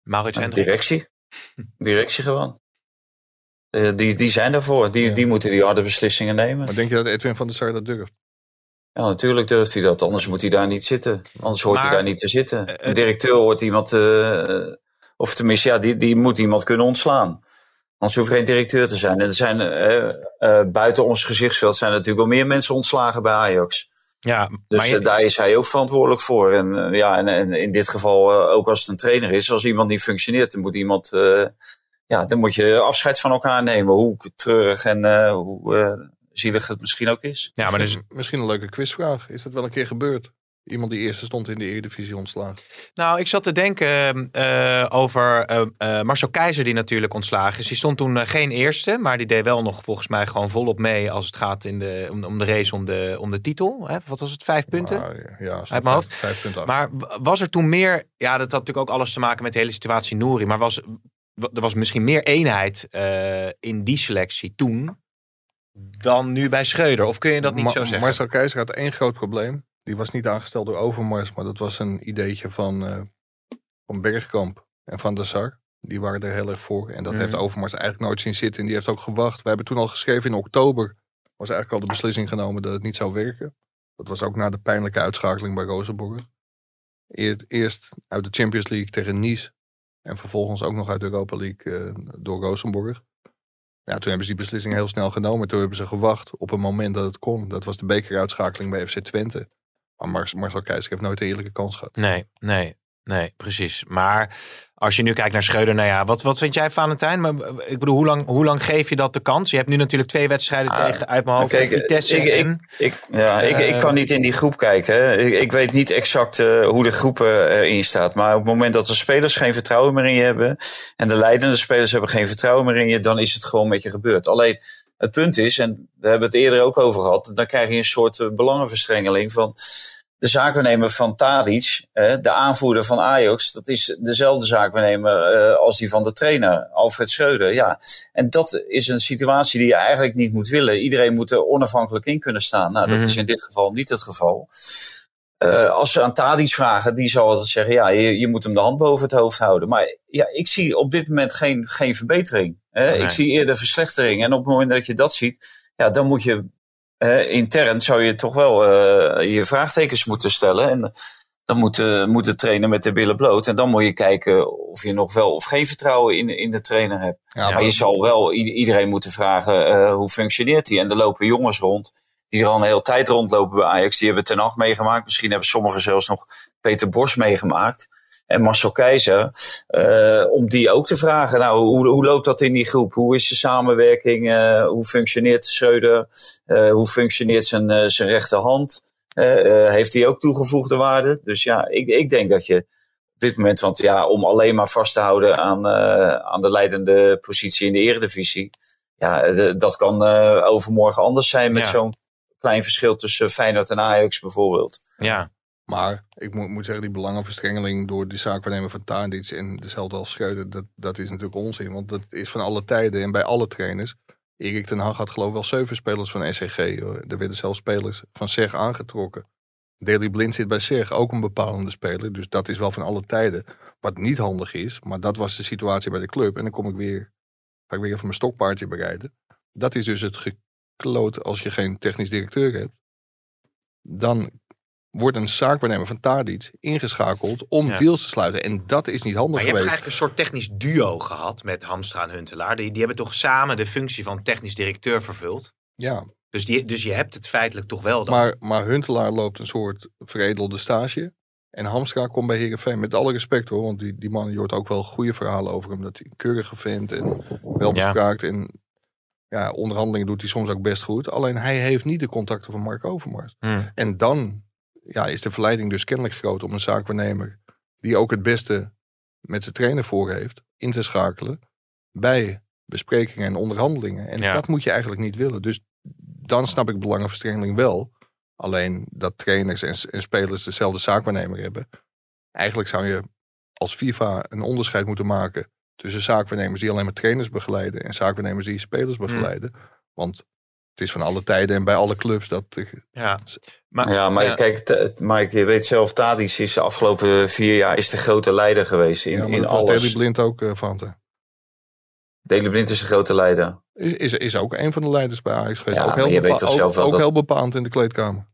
Maurits En Hendricks. directie. Directie gewoon. Eh, die, die zijn daarvoor. Die, Ja. die moeten die harde beslissingen nemen. Maar denk je dat Edwin van der Sar dat durft? Ja, natuurlijk durft hij dat. Anders moet hij daar niet zitten. Anders hoort Maar, hij daar niet te zitten. eh, Een directeur hoort iemand... eh, of tenminste, ja, die, die moet iemand kunnen ontslaan. Anders hoeft er geen directeur te zijn. En er zijn eh, eh, buiten ons gezichtsveld zijn er natuurlijk wel meer mensen ontslagen bij Ajax. Ja, Dus maar je- eh, daar is hij ook verantwoordelijk voor. En, ja, en, en in dit geval ook als het een trainer is. Als iemand niet functioneert, dan moet iemand... eh, ja, dan moet je afscheid van elkaar nemen. Hoe treurig en eh, hoe zielig het misschien ook is. ja, maar dus, Misschien een leuke quizvraag. Is dat wel een keer gebeurd? Iemand die eerste stond in de Eredivisie ontslagen. Nou, ik zat te denken eh, over eh, eh, Marcel Keizer, die natuurlijk ontslagen is. Die stond toen eh, geen eerste, maar die deed wel nog volgens mij gewoon volop mee als het gaat in de, om, om de race om de, om de titel. Hè? Wat was het, vijf punten? Maar, ja, Uit mijn hoofd. vijf- vijf punten af. Maar was er toen meer, ja, dat had natuurlijk ook alles te maken met de hele situatie Nouri, maar was, er was misschien meer eenheid in die selectie toen dan nu bij Schreuder? Of kun je dat niet Ma- zo zeggen? Marcel Keizer had één groot probleem. Die was niet aangesteld door Overmars, maar dat was een ideetje van, eh, van Bergkamp en van der Sar. Die waren er heel erg voor. En dat Mhm. heeft Overmars eigenlijk nooit zien zitten. En die heeft ook gewacht. We hebben toen al geschreven in oktober. Was eigenlijk al de beslissing genomen dat het niet zou werken. Dat was ook na de pijnlijke uitschakeling bij Rosenborg. Eerst, eerst uit de Champions League tegen Nice. En vervolgens ook nog uit de Europa League eh, door Rosenborg. Ja, toen hebben ze die beslissing heel snel genomen. Toen hebben ze gewacht op een moment dat het kon. Dat was de bekeruitschakeling bij FC Twente. Maar Mar- Marcel Keizer heeft nooit een eerlijke kans gehad. Nee, nee, nee, precies. Maar als je nu kijkt naar Schreuder, nou ja, wat, wat vind jij, Valentijn? Maar, ik bedoel, hoe lang, hoe lang geef je dat de kans? Je hebt nu natuurlijk twee wedstrijden Ah, tegen uit mijn hoofd. kijk, Vitesse ik- ik- en... Ik, ja, ik, ik Eh, kan niet in die groep kijken. Hè. Ik, ik weet niet exact eh, hoe de groep eh, erin staat. Maar op het moment dat de spelers geen vertrouwen meer in je hebben. en de leidende spelers hebben geen vertrouwen meer in je. dan is het gewoon met je gebeurd. Alleen het punt is, en daar hebben we het eerder ook over gehad. dan krijg je een soort eh, belangenverstrengeling van. De zaakwaarnemer van Tadic, de aanvoerder van Ajax, dat is dezelfde zaakwaarnemer eh, als die van de trainer, Alfred Schreuder. Ja, en dat is een situatie die je eigenlijk niet moet willen. Iedereen moet er onafhankelijk in kunnen staan. Nou, dat Mhm. is in dit geval niet het geval. Eh, als ze aan Tadic vragen, die zal altijd zeggen: ja, je, je moet hem de hand boven het hoofd houden. Maar ja, ik zie op dit moment geen, geen verbetering. Hè? Nee. Ik zie eerder verslechtering. En op het moment dat je dat ziet, ja, dan moet je intern zou je toch wel eh, je vraagtekens moeten stellen. En dan moet, eh, moet de trainer met de billen bloot. En dan moet je kijken of je nog wel of geen vertrouwen in, in de trainer hebt. Ja, Maar je zal wel iedereen moeten vragen hoe functioneert die. En er lopen jongens rond die er al een hele tijd rondlopen bij Ajax. Die hebben Ten Hag meegemaakt. Misschien hebben sommigen zelfs nog Peter Bos meegemaakt. En Marcel Keizer. eh, om die ook te vragen. Nou, hoe, hoe loopt dat in die groep? Hoe is de samenwerking? Eh, hoe functioneert Schreuder? Eh, hoe functioneert zijn, zijn rechterhand? Heeft hij ook toegevoegde waarde? Dus ja, ik, ik denk dat je dit moment. Want ja, om alleen maar vast te houden aan, aan de leidende positie in de eredivisie. Ja, dat kan overmorgen anders zijn met zo'n klein verschil tussen Feyenoord en Ajax bijvoorbeeld. Ja. Maar ik moet, moet zeggen, die belangenverstrengeling door de zaakwaarnemer van Tadic en dezelfde als Schreuder, dat, dat is natuurlijk onzin. Want dat is van alle tijden en bij alle trainers. Erik ten Hag had geloof ik wel zeven spelers van SCG. Er werden zelfs spelers van SEG aangetrokken. Daley Blind zit bij SEG, ook een bepalende speler. Dus dat is wel van alle tijden. Wat niet handig is, maar dat was de situatie bij de club. En dan kom ik weer, ga ik weer even mijn stokpaardje bereiden. Dat is dus het gekloot als je geen technisch directeur hebt. Dan wordt een zaakwaarnemer van Tadic ingeschakeld om deals te sluiten. En dat is niet handig maar je geweest. hebt eigenlijk een soort technisch duo gehad met Hamstra en Huntelaar. Die, die hebben toch samen de functie van technisch directeur vervuld? Ja. Dus, die, dus je hebt het feitelijk toch wel dan. Maar, maar Huntelaar loopt een soort veredelde stage. En Hamstra komt bij Heerenveen. Met alle respect hoor. Want die, die man, je hoort ook wel goede verhalen over hem. Dat hij een keurige vindt en wel bespraakt. En ja, onderhandelingen doet hij soms ook best goed. Alleen hij heeft niet de contacten van Mark Overmars. Hmm. En dan ja, is de verleiding dus kennelijk groot om een zaakwaarnemer die ook het beste met zijn trainer voor heeft, in te schakelen bij besprekingen en onderhandelingen. En dat moet je eigenlijk niet willen. Dus dan snap ik belangenverstrengeling wel. Alleen dat trainers en, en spelers dezelfde zaakwaarnemer hebben. Eigenlijk zou je als FIFA een onderscheid moeten maken tussen zaakwaarnemers die alleen maar trainers begeleiden en zaakwaarnemers die spelers hmm. begeleiden. Want het is van alle tijden en bij alle clubs dat. Ja, maar, ja, maar kijk, Mike, je weet zelf, Tadis is de afgelopen vier jaar is de grote leider geweest in, ja, in alles. Daley Blind ook, uh, Fante. Daley Blind is de grote leider. Is, is, is ook een van de leiders bij Ajax geweest. Ja, ook heel, bepa ook, ook heel bepaald in de kleedkamer.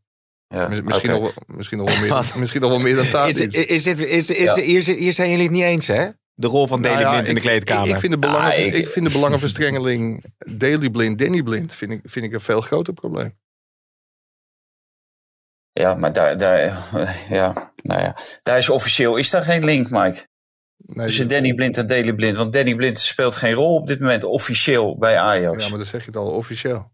Ja, misschien, okay. nog, misschien, nog wel meer, misschien nog wel meer dan Tadis. Is, is, dit, is, is, ja. hier, hier zijn jullie het niet eens, hè? De rol van Daily nou Blind in de kleedkamer. Ik, ik, vind de belangen, ah, ik, ik, vind de belangenverstrengeling Daily Blind, Danny Blind, vind ik, vind ik een veel groter probleem. Ja, maar daar, daar, ja, nou ja, daar is officieel is daar geen link, Mike. Nee, Tussen Danny Blind en Daily Blind. Want Danny Blind speelt geen rol op dit moment officieel bij Ajax. Ja, maar dan zeg je het al, officieel.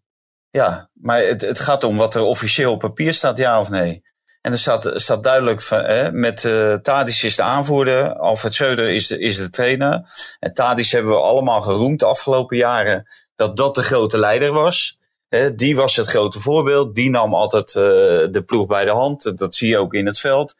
Ja, maar het, het gaat om wat er officieel op papier staat, ja of nee. En er staat, staat duidelijk hè, met uh, is de aanvoerder, Alfred Schreuder is de, is de trainer. En Tadis hebben we allemaal geroemd de afgelopen jaren dat dat de grote leider was. Hè, die was het grote voorbeeld. Die nam altijd uh, de ploeg bij de hand. Dat zie je ook in het veld.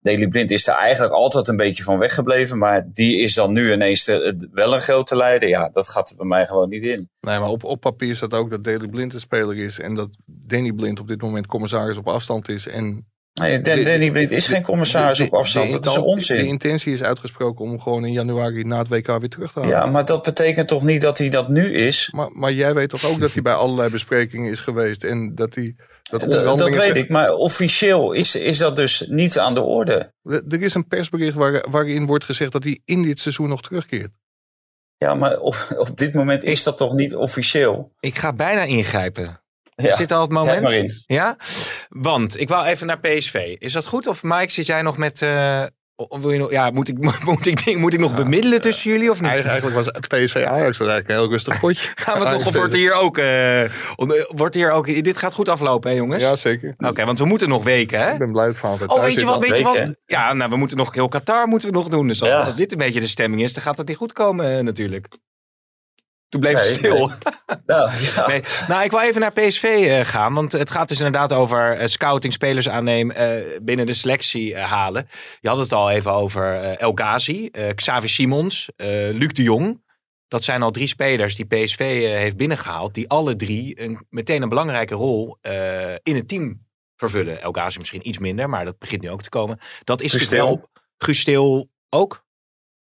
Daley Blind is er eigenlijk altijd een beetje van weggebleven. Maar die is dan nu ineens wel een grote leider. Ja, dat gaat er bij mij gewoon niet in. Nee, maar op, op papier staat ook dat Daley Blind een speler is. En dat Danny Blind op dit moment commissaris op afstand is. En Nee, Danny is geen commissaris op afstand. Dat is onzin. De intentie is uitgesproken om gewoon in januari na het WK weer terug te halen. Ja, maar dat betekent toch niet dat hij dat nu is? Maar, maar jij weet toch ook dat hij bij allerlei besprekingen is geweest en dat hij. Dat, dat weet ik, maar officieel is, is dat dus niet aan de orde. Er is een persbericht waar, waarin wordt gezegd dat hij in dit seizoen nog terugkeert. Ja, maar op, op dit moment is dat toch niet officieel? Ik ga bijna ingrijpen. Ja. Zit al het moment? Ja? Want ik wou even naar PSV. Is dat goed? Of Mike, zit jij nog met... Uh, wil je nog, ja, moet ik, moet ik, moet ik nog bemiddelen tussen jullie of niet? Eigenlijk was het PSV Ajax eigenlijk een heel rustig potje. Gaan we toch, of wordt hier ook, uh, wordt hier ook, dit gaat goed aflopen hè jongens? Ja, zeker. Oké, want we moeten nog weken hè? Ik ben blij dat van Oh, weet je wat, weet je wat? Ja, nou, we moeten nog heel Qatar moeten we nog doen. Dus als, als dit een beetje de stemming is, dan gaat het niet goed komen natuurlijk. Toen bleef het stil. Nou, ja. nee. nou, ik wil even naar PSV uh, eh, gaan. Want het gaat dus inderdaad over uh, scouting, spelers aannemen, uh, binnen de selectie halen. Je had het al even over El Ghazi, Xavi Simons, Luc de Jong. Dat zijn al drie spelers die PSV heeft binnengehaald. Die alle drie een, meteen een belangrijke rol in het team vervullen. El Ghazi misschien iets minder, maar dat begint nu ook te komen. Dat is Gustil. wel... Gustil ook?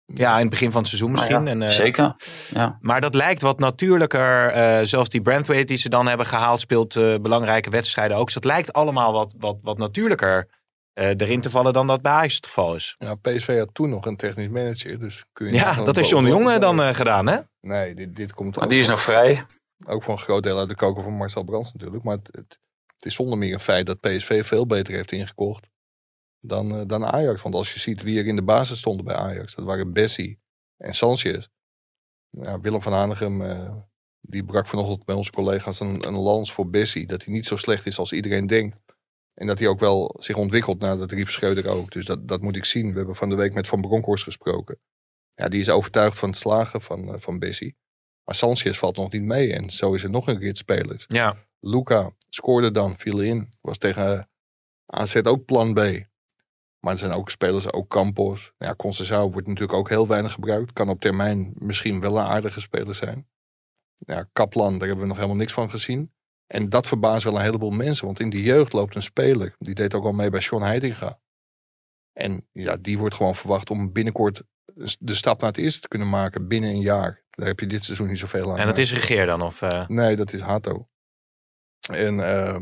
Ja, in het begin van het seizoen nou misschien. en, uh, zeker. Ja. Maar dat lijkt wat natuurlijker. Uh, zelfs die Brandweight die ze dan hebben gehaald, speelt uh, belangrijke wedstrijden ook. Dus dat lijkt allemaal wat, wat, wat natuurlijker erin te vallen dan dat bij Ajax het geval is. Ja, PSV had toen nog een technisch manager. Dus kun je ja, dat heeft John de Jonge dan gedaan, hè? Nee, dit, dit komt. Maar die is nog vrij. Ook voor een groot deel uit de koker van Marcel Brands natuurlijk. Maar het, het, het is zonder meer een feit dat PSV veel beter heeft ingekocht dan, uh, dan Ajax. Want als je ziet wie er in de basis stonden bij Ajax, dat waren Bessie en Sanchez. Ja, Willem van Hanegem, uh, die brak vanochtend bij onze collega's een, een lans voor Bessie. Dat hij niet zo slecht is als iedereen denkt. En dat hij ook wel zich ontwikkelt. Nou, dat riep Schreuder ook. Dus dat, dat moet ik zien. We hebben van de week met Van Bronckhorst gesproken. Ja, die is overtuigd van het slagen van, uh, van Bessie. Maar Sanchez valt nog niet mee. En zo is er nog een rit spelers. Ja. Luca scoorde dan, viel in. Was tegen AZ ook plan B. Maar er zijn ook spelers, ook Campos. Ja, Conceição wordt natuurlijk ook heel weinig gebruikt. Kan op termijn misschien wel een aardige speler zijn. Ja, Kaplan, daar hebben we nog helemaal niks van gezien. En dat verbaast wel een heleboel mensen. Want in de jeugd loopt een speler. Die deed ook al mee bij Sean Heidinga. En ja, die wordt gewoon verwacht om binnenkort de stap naar het eerste te kunnen maken binnen een jaar. Daar heb je dit seizoen niet zoveel aan. En dat is Regeer dan? Of, uh... Nee, dat is Hato. En uh,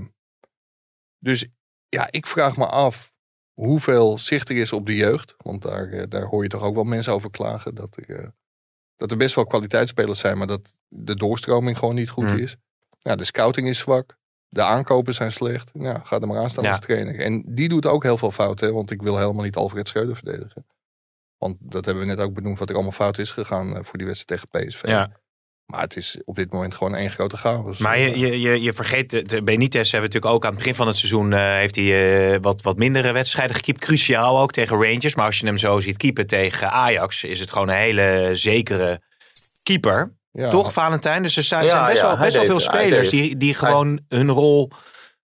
dus ja, ik vraag me af hoeveel zicht er is op de jeugd. Want daar, uh, daar hoor je toch ook wel mensen over klagen. Dat er, dat er best wel kwaliteitsspelers zijn, maar dat de doorstroming gewoon niet goed mm. is. Ja, de scouting is zwak. De aankopen zijn slecht. Ja, ga er maar aan staan ja. als trainer. En die doet ook heel veel fouten. Want ik wil helemaal niet Alfred Schreuder verdedigen. Want dat hebben we net ook benoemd wat er allemaal fout is gegaan voor die wedstrijd tegen PSV. Ja. Maar het is op dit moment gewoon één grote chaos. Maar je, je, je, je vergeet, de Benitez hebben we natuurlijk ook aan het begin van het seizoen... Uh, heeft hij uh, wat, wat mindere wedstrijden gekiept. Cruciaal ook tegen Rangers. Maar als je hem zo ziet keepen tegen Ajax... is het gewoon een hele zekere keeper. Ja. Toch, Valentijn? Dus er zijn, ja, best, ja, wel, best wel veel spelers die, die gewoon hij... hun rol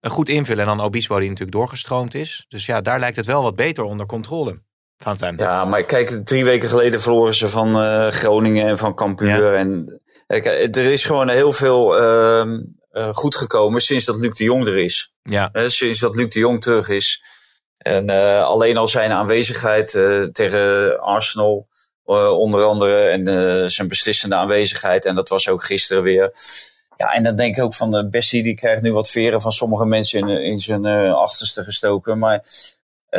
goed invullen. En dan Obispo die natuurlijk doorgestroomd is. Dus ja, daar lijkt het wel wat beter onder controle. Valentijn. Ja, maar kijk, drie weken geleden verloren ze van uh, Groningen en van Cambuur. En er is gewoon heel veel uh, uh, goed gekomen sinds dat Luc de Jong er is. Ja. sinds dat Luc de Jong terug is. En alleen al zijn aanwezigheid tegen Arsenal onder andere. En zijn beslissende aanwezigheid. En dat was ook gisteren weer. Ja, en dan denk ik ook van de Bessie, die krijgt nu wat veren van sommige mensen in, in zijn achterste gestoken. Maar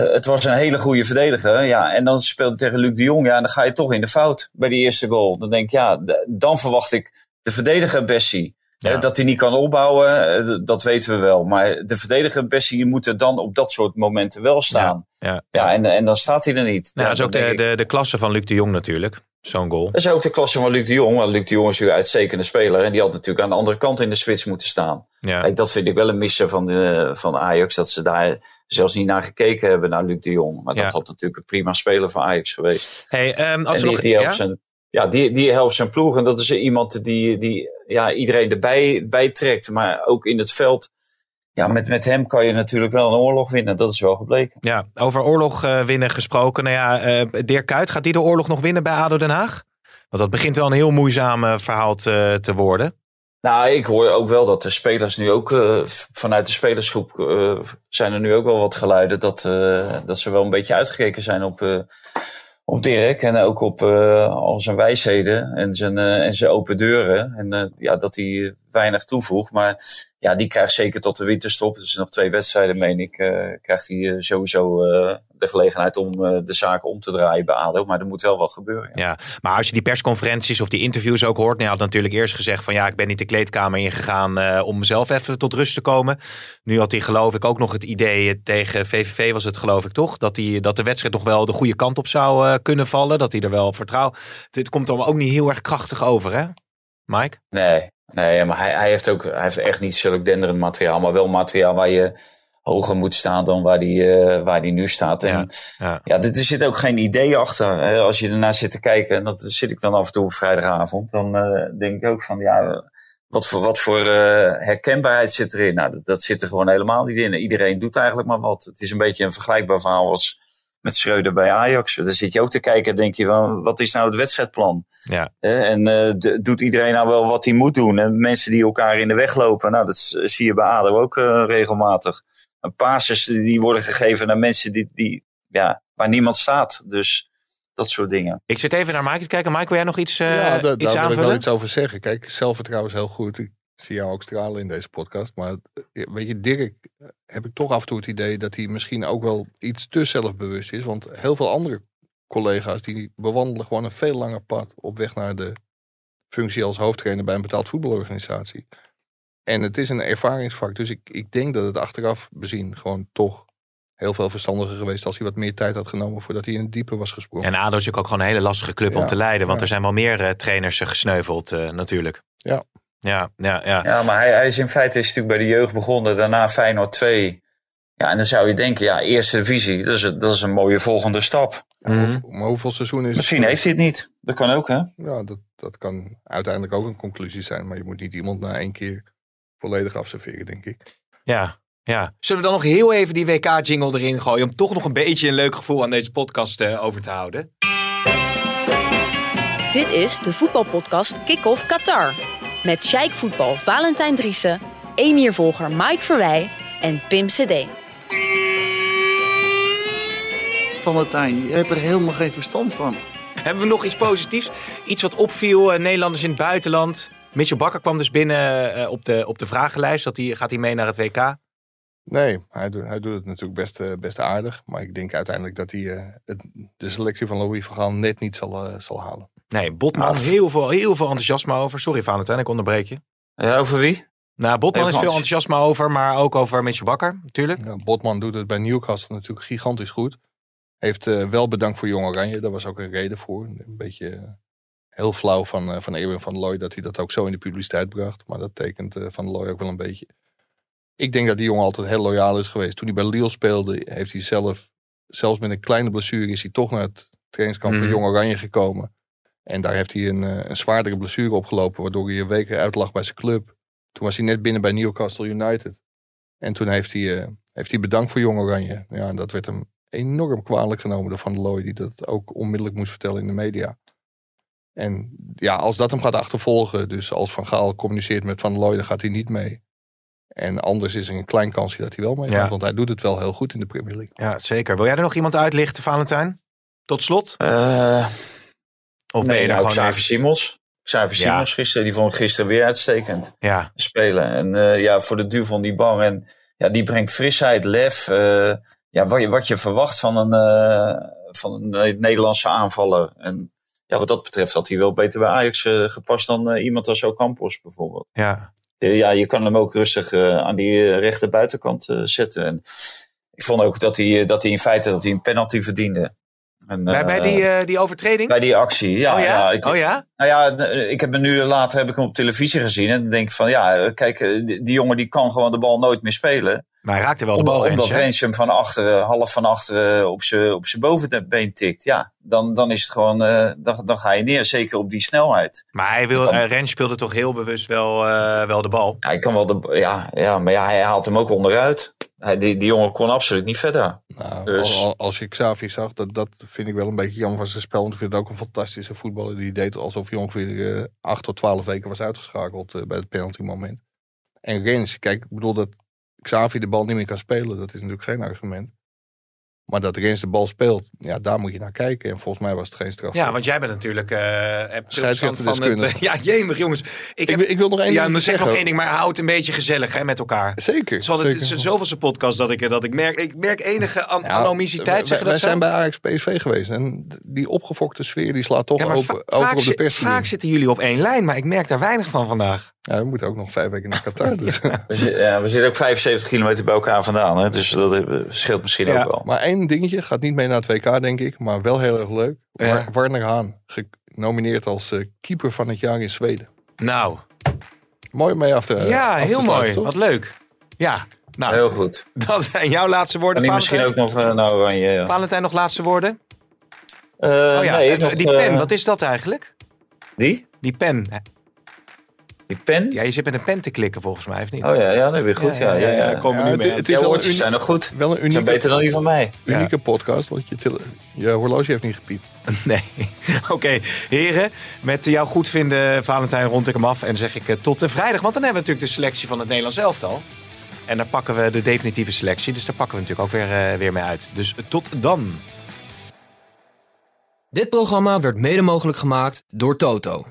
het was een hele goede verdediger. Ja, en dan speelde tegen Luc de Jong. Ja, en dan ga je toch in de fout bij die eerste goal. Dan denk ik, ja, dan verwacht ik de verdediger Bessie. Ja. dat hij niet kan opbouwen, dat weten we wel. Maar de verdediger Bessie moet er dan op dat soort momenten wel staan. Ja, ja, ja. en, en dan staat hij er niet. Nou, dat is ook de, de, de klasse van Luc de Jong natuurlijk. Zo'n goal. Dat is ook de klasse van Luc de Jong. Want Luc de Jong is een uitstekende speler. En die had natuurlijk aan de andere kant in de spits moeten staan. Ja. Kijk, dat vind ik wel een missen van, de, van Ajax. Dat ze daar zelfs niet naar gekeken hebben naar Luc de Jong. Maar dat had natuurlijk een prima speler van Ajax geweest. Hey, um, als en die, nog, die helpt ja? zijn, ja, die, die helpt zijn ploeg. En dat is iemand die, die ja, iedereen erbij bij trekt. Maar ook in het veld. Ja, met, met hem kan je natuurlijk wel een oorlog winnen. Dat is wel gebleken. Ja, over oorlog uh, winnen gesproken. Nou ja, uh, Dirk Kuyt, gaat die de oorlog nog winnen bij ADO Den Haag? Want dat begint wel een heel moeizaam uh, verhaal te, te worden. Nou, ik hoor ook wel dat de spelers nu ook uh, vanuit de spelersgroep uh, zijn er nu ook wel wat geluiden dat, uh, dat ze wel een beetje uitgekeken zijn op, op Dirk en ook op al zijn wijsheden en zijn, en zijn open deuren. En ja, dat hij weinig toevoegt. Maar ja, die krijgt zeker tot de winterstop. Dus nog twee wedstrijden, meen ik, krijgt hij sowieso de gelegenheid om de zaken om te draaien bij ADO. Maar er moet wel wat gebeuren. Ja. maar als je die persconferenties of die interviews ook hoort. Nou, hij had natuurlijk eerst gezegd van ja, ik ben niet de kleedkamer ingegaan om mezelf even tot rust te komen. Nu had hij geloof ik ook nog het idee tegen VVV was het geloof ik toch. Dat, hij, dat de wedstrijd nog wel de goede kant op zou kunnen vallen. Dat hij er wel vertrouwt. Dit komt allemaal ook niet heel erg krachtig over hè, Mike? Nee, nee maar hij, hij, heeft ook hij heeft echt niet zulk denderend materiaal. Maar wel materiaal waar je hoger moet staan dan waar die, uh, waar die nu staat. En ja, ja. ja dit, er zit ook geen idee achter. Hè? Als je ernaar zit te kijken, en dat zit ik dan af en toe op vrijdagavond, dan uh, denk ik ook van ja, wat voor, wat voor uh, herkenbaarheid zit erin? Nou, dat, dat, zit er gewoon helemaal niet in. Iedereen doet eigenlijk maar wat. Het is een beetje een vergelijkbaar verhaal als met Schreuder bij Ajax. Daar zit je ook te kijken en denk je van, wat is nou het wedstrijdplan? Ja. en doet iedereen nou wel wat hij moet doen? En mensen die elkaar in de weg lopen, nou, dat zie je bij ADO ook regelmatig een passes die worden gegeven naar mensen die, die, ja, waar niemand staat. Dus dat soort dingen. Ik zit even naar Mike te kijken. Mike, wil jij nog iets, uh, ja, iets daar wil ik wel iets over zeggen. Kijk, zelfvertrouwen is heel goed. Ik zie jou ook stralen in deze podcast. Maar eh, weet je, Dirk eh, heb ik toch af en toe het idee dat hij misschien ook wel iets te zelfbewust is. Want heel veel andere collega's die bewandelen gewoon een veel langer pad op weg naar de functie als hoofdtrainer bij een betaald voetbalorganisatie. En het is een ervaringsvak. Dus ik, ik denk dat het achteraf bezien gewoon toch heel veel verstandiger geweest als hij wat meer tijd had genomen voordat hij in het diepe was gesprongen. En ADO is natuurlijk ook gewoon een hele lastige club Ja, om te leiden. Want ja. er zijn wel meer eh, trainers gesneuveld natuurlijk. Ja. Ja, ja, ja. Ja, maar hij, hij is in feite is natuurlijk bij de jeugd begonnen. Daarna Feyenoord 2. Ja, en dan zou je denken, ja, eerste divisie, dat is, een- dat is een mooie volgende stap. Mhm. Maar hoeveel seizoenen is Misschien het? heeft hij het niet. Dat kan ook, hè? Ja, dat, dat kan uiteindelijk ook een conclusie zijn. Maar je moet niet iemand na één keer volledig afserveren, denk ik. Ja, ja. Zullen we dan nog heel even die WK-jingle erin gooien... om toch nog een beetje een leuk gevoel aan deze podcast eh, over te houden? Dit is de voetbalpodcast Kick-Off Qatar. Met Sheikh Voetbal Valentijn Driessen, Emir-volger Mike Verwij en Pim CD. Valentijn, je hebt er helemaal geen verstand van. Hebben we nog iets positiefs? Iets wat opviel, eh, Nederlanders in het buitenland. Mitchell Bakker kwam dus binnen eh, op, de, op de vragenlijst. Dat hij, gaat hij mee naar het WK? Nee, hij, doet- hij doet het natuurlijk best, eh, best aardig. Maar ik denk uiteindelijk dat hij eh, het, de selectie van Louis van Gaal net niet zal, zal halen. Nee, Botman, Nou, heel, veel, heel veel enthousiasme over. Sorry Valentijn, ik onderbreek je. Ja, over wie? Nou, Botman Even is veel Hans. enthousiasme over, maar ook over Mitchell Bakker, natuurlijk. Ja, Botman doet het bij Newcastle natuurlijk gigantisch goed. Heeft eh, wel bedankt voor Jong Oranje. Daar was ook een reden voor. Een beetje eh, heel flauw van, eh van Erwin van der Looy dat hij dat ook zo in de publiciteit bracht. Maar dat tekent eh, van der Looy ook wel een beetje. Ik denk dat die jongen altijd heel loyaal is geweest. Toen hij bij Lille speelde, heeft hij zelf, zelfs met een kleine blessure, is hij toch naar het trainingskamp van Mhm. Jong Oranje gekomen. En daar heeft hij een, eh, een zwaardere blessure opgelopen, waardoor hij een week uit lag bij zijn club. Toen was hij net binnen bij Newcastle United. En toen heeft hij, eh, heeft hij bedankt voor Jong Oranje. Ja, en dat werd hem enorm kwalijk genomen door Van der Looy, die dat ook onmiddellijk moest vertellen in de media. En ja, als dat hem gaat achtervolgen, dus als Van Gaal communiceert met Van der Looy, dan gaat hij niet mee. En anders is er een klein kansje dat hij wel mee gaat, Ja. want hij doet het wel heel goed in de Premier League. Ja, zeker. Wil jij er nog iemand uitlichten, Valentijn? Tot slot? Eh, Of ben je nee, nou, gewoon Xavier Simons. Xavier Ja. Simons gisteren, die vond ik gisteren weer uitstekend Ja, spelen. En eh, ja, voor de duur van die bang. En ja, die brengt frisheid, lef. eh, ja, wat je, wat je verwacht van een, eh, van een Nederlandse aanvaller. En ja, wat dat betreft had hij wel beter bij Ajax gepast dan iemand als Ocampos bijvoorbeeld. ja. Ja, je kan hem ook rustig aan die rechter buitenkant zetten. En ik vond ook dat hij, dat hij in feite dat hij een penalty verdiende. En, Bij, bij eh, die, eh, die overtreding? bij die actie, ja. oh ja? ja, ik, oh ja? nou ja, ik heb hem nu later heb ik hem op televisie gezien. En dan denk ik van ja, kijk, eh, die, die jongen die kan gewoon de bal nooit meer spelen. Maar hij raakte wel de Omdat, bal omdat Rens, hè? Rens hem van achteren, half van achteren op zijn op zijn bovenbeen tikt. Ja, dan, dan is het gewoon, eh, dan, dan ga je neer, zeker op die snelheid. Maar hij wil, Ik kan- eh, Rens speelde toch heel bewust wel, eh, wel de bal. Ik kan wel de, ja, ja, maar ja, hij haalt hem ook onderuit. Hij, die, die jongen kon absoluut niet verder. Nou, Dus- al- al- als je Xavi zag, dat, dat vind ik wel een beetje jammer van zijn spel. Want ik vind het ook een fantastische voetballer. Die deed alsof hij ongeveer 8 tot 12 weken was uitgeschakeld bij het penalty moment. En Rens, kijk, ik bedoel dat Xavi de bal niet meer kan spelen. Dat is natuurlijk geen argument. Maar dat Rens de bal speelt, ja, daar moet je naar kijken. En volgens mij was het geen straf. Ja, want jij bent natuurlijk... eh hebt veel verstand van het... Scheidsrechterdeskundige. eh, ja, jemig jongens. Ik, heb, wil- ik wil nog één ja, ding zeg nog één ding, maar houd een beetje gezellig hè, met elkaar. Zeker. Het is altijd zeker. het zoveelste podcast dat ik, dat ik merk. Ik merk enige an Ja, wij- zijn bij Ajax PSV geweest. En die opgefokte sfeer die slaat toch Ja, over, over op de pers. vaak zitten jullie op één lijn, maar ik merk daar weinig van vandaag. Ja, we moeten ook nog vijf weken naar Qatar. Dus. We, zi- ja, we zitten ook 75 kilometer bij elkaar vandaan. Hè? Dus dat eh, scheelt misschien Ja. ook wel. Maar één dingetje, gaat niet mee naar het WK denk ik, maar wel heel erg leuk. Ja. War- Warner Haan, genomineerd als eh, keeper van het jaar in Zweden. Nou, Mooi mee af te ja, af te heel sluiten, mooi. toch? Wat leuk. Ja, nou, Heel goed. dat zijn jouw laatste En woorden, die misschien ook nog uh, naar Oranje. Ja. Valentijn, nog laatste woorden? Eh, oh ja, nee, nog, die pen, wat is dat eigenlijk? Die? Die pen. Die pen? Ja, je zit met een pen te klikken volgens mij, of niet? Oh ja, ja, dat weer goed. Ja, ja, ja, ja, komen Ja, nu het, mee. het is wel zijn nog goed. wel een Ze zijn unieke, beter dan die van mij. unieke podcast, want je, tele- je horloge heeft niet gepiept. Nee. Oké, heren. Met jouw goedvinden, Valentijn, rond ik hem af. En zeg ik eh, tot de vrijdag. Want dan hebben we natuurlijk de selectie van het Nederlands elftal. En daar pakken we de definitieve selectie. Dus daar pakken we natuurlijk ook weer, eh, weer mee uit. Dus eh, tot dan. Dit programma werd mede mogelijk gemaakt door Toto.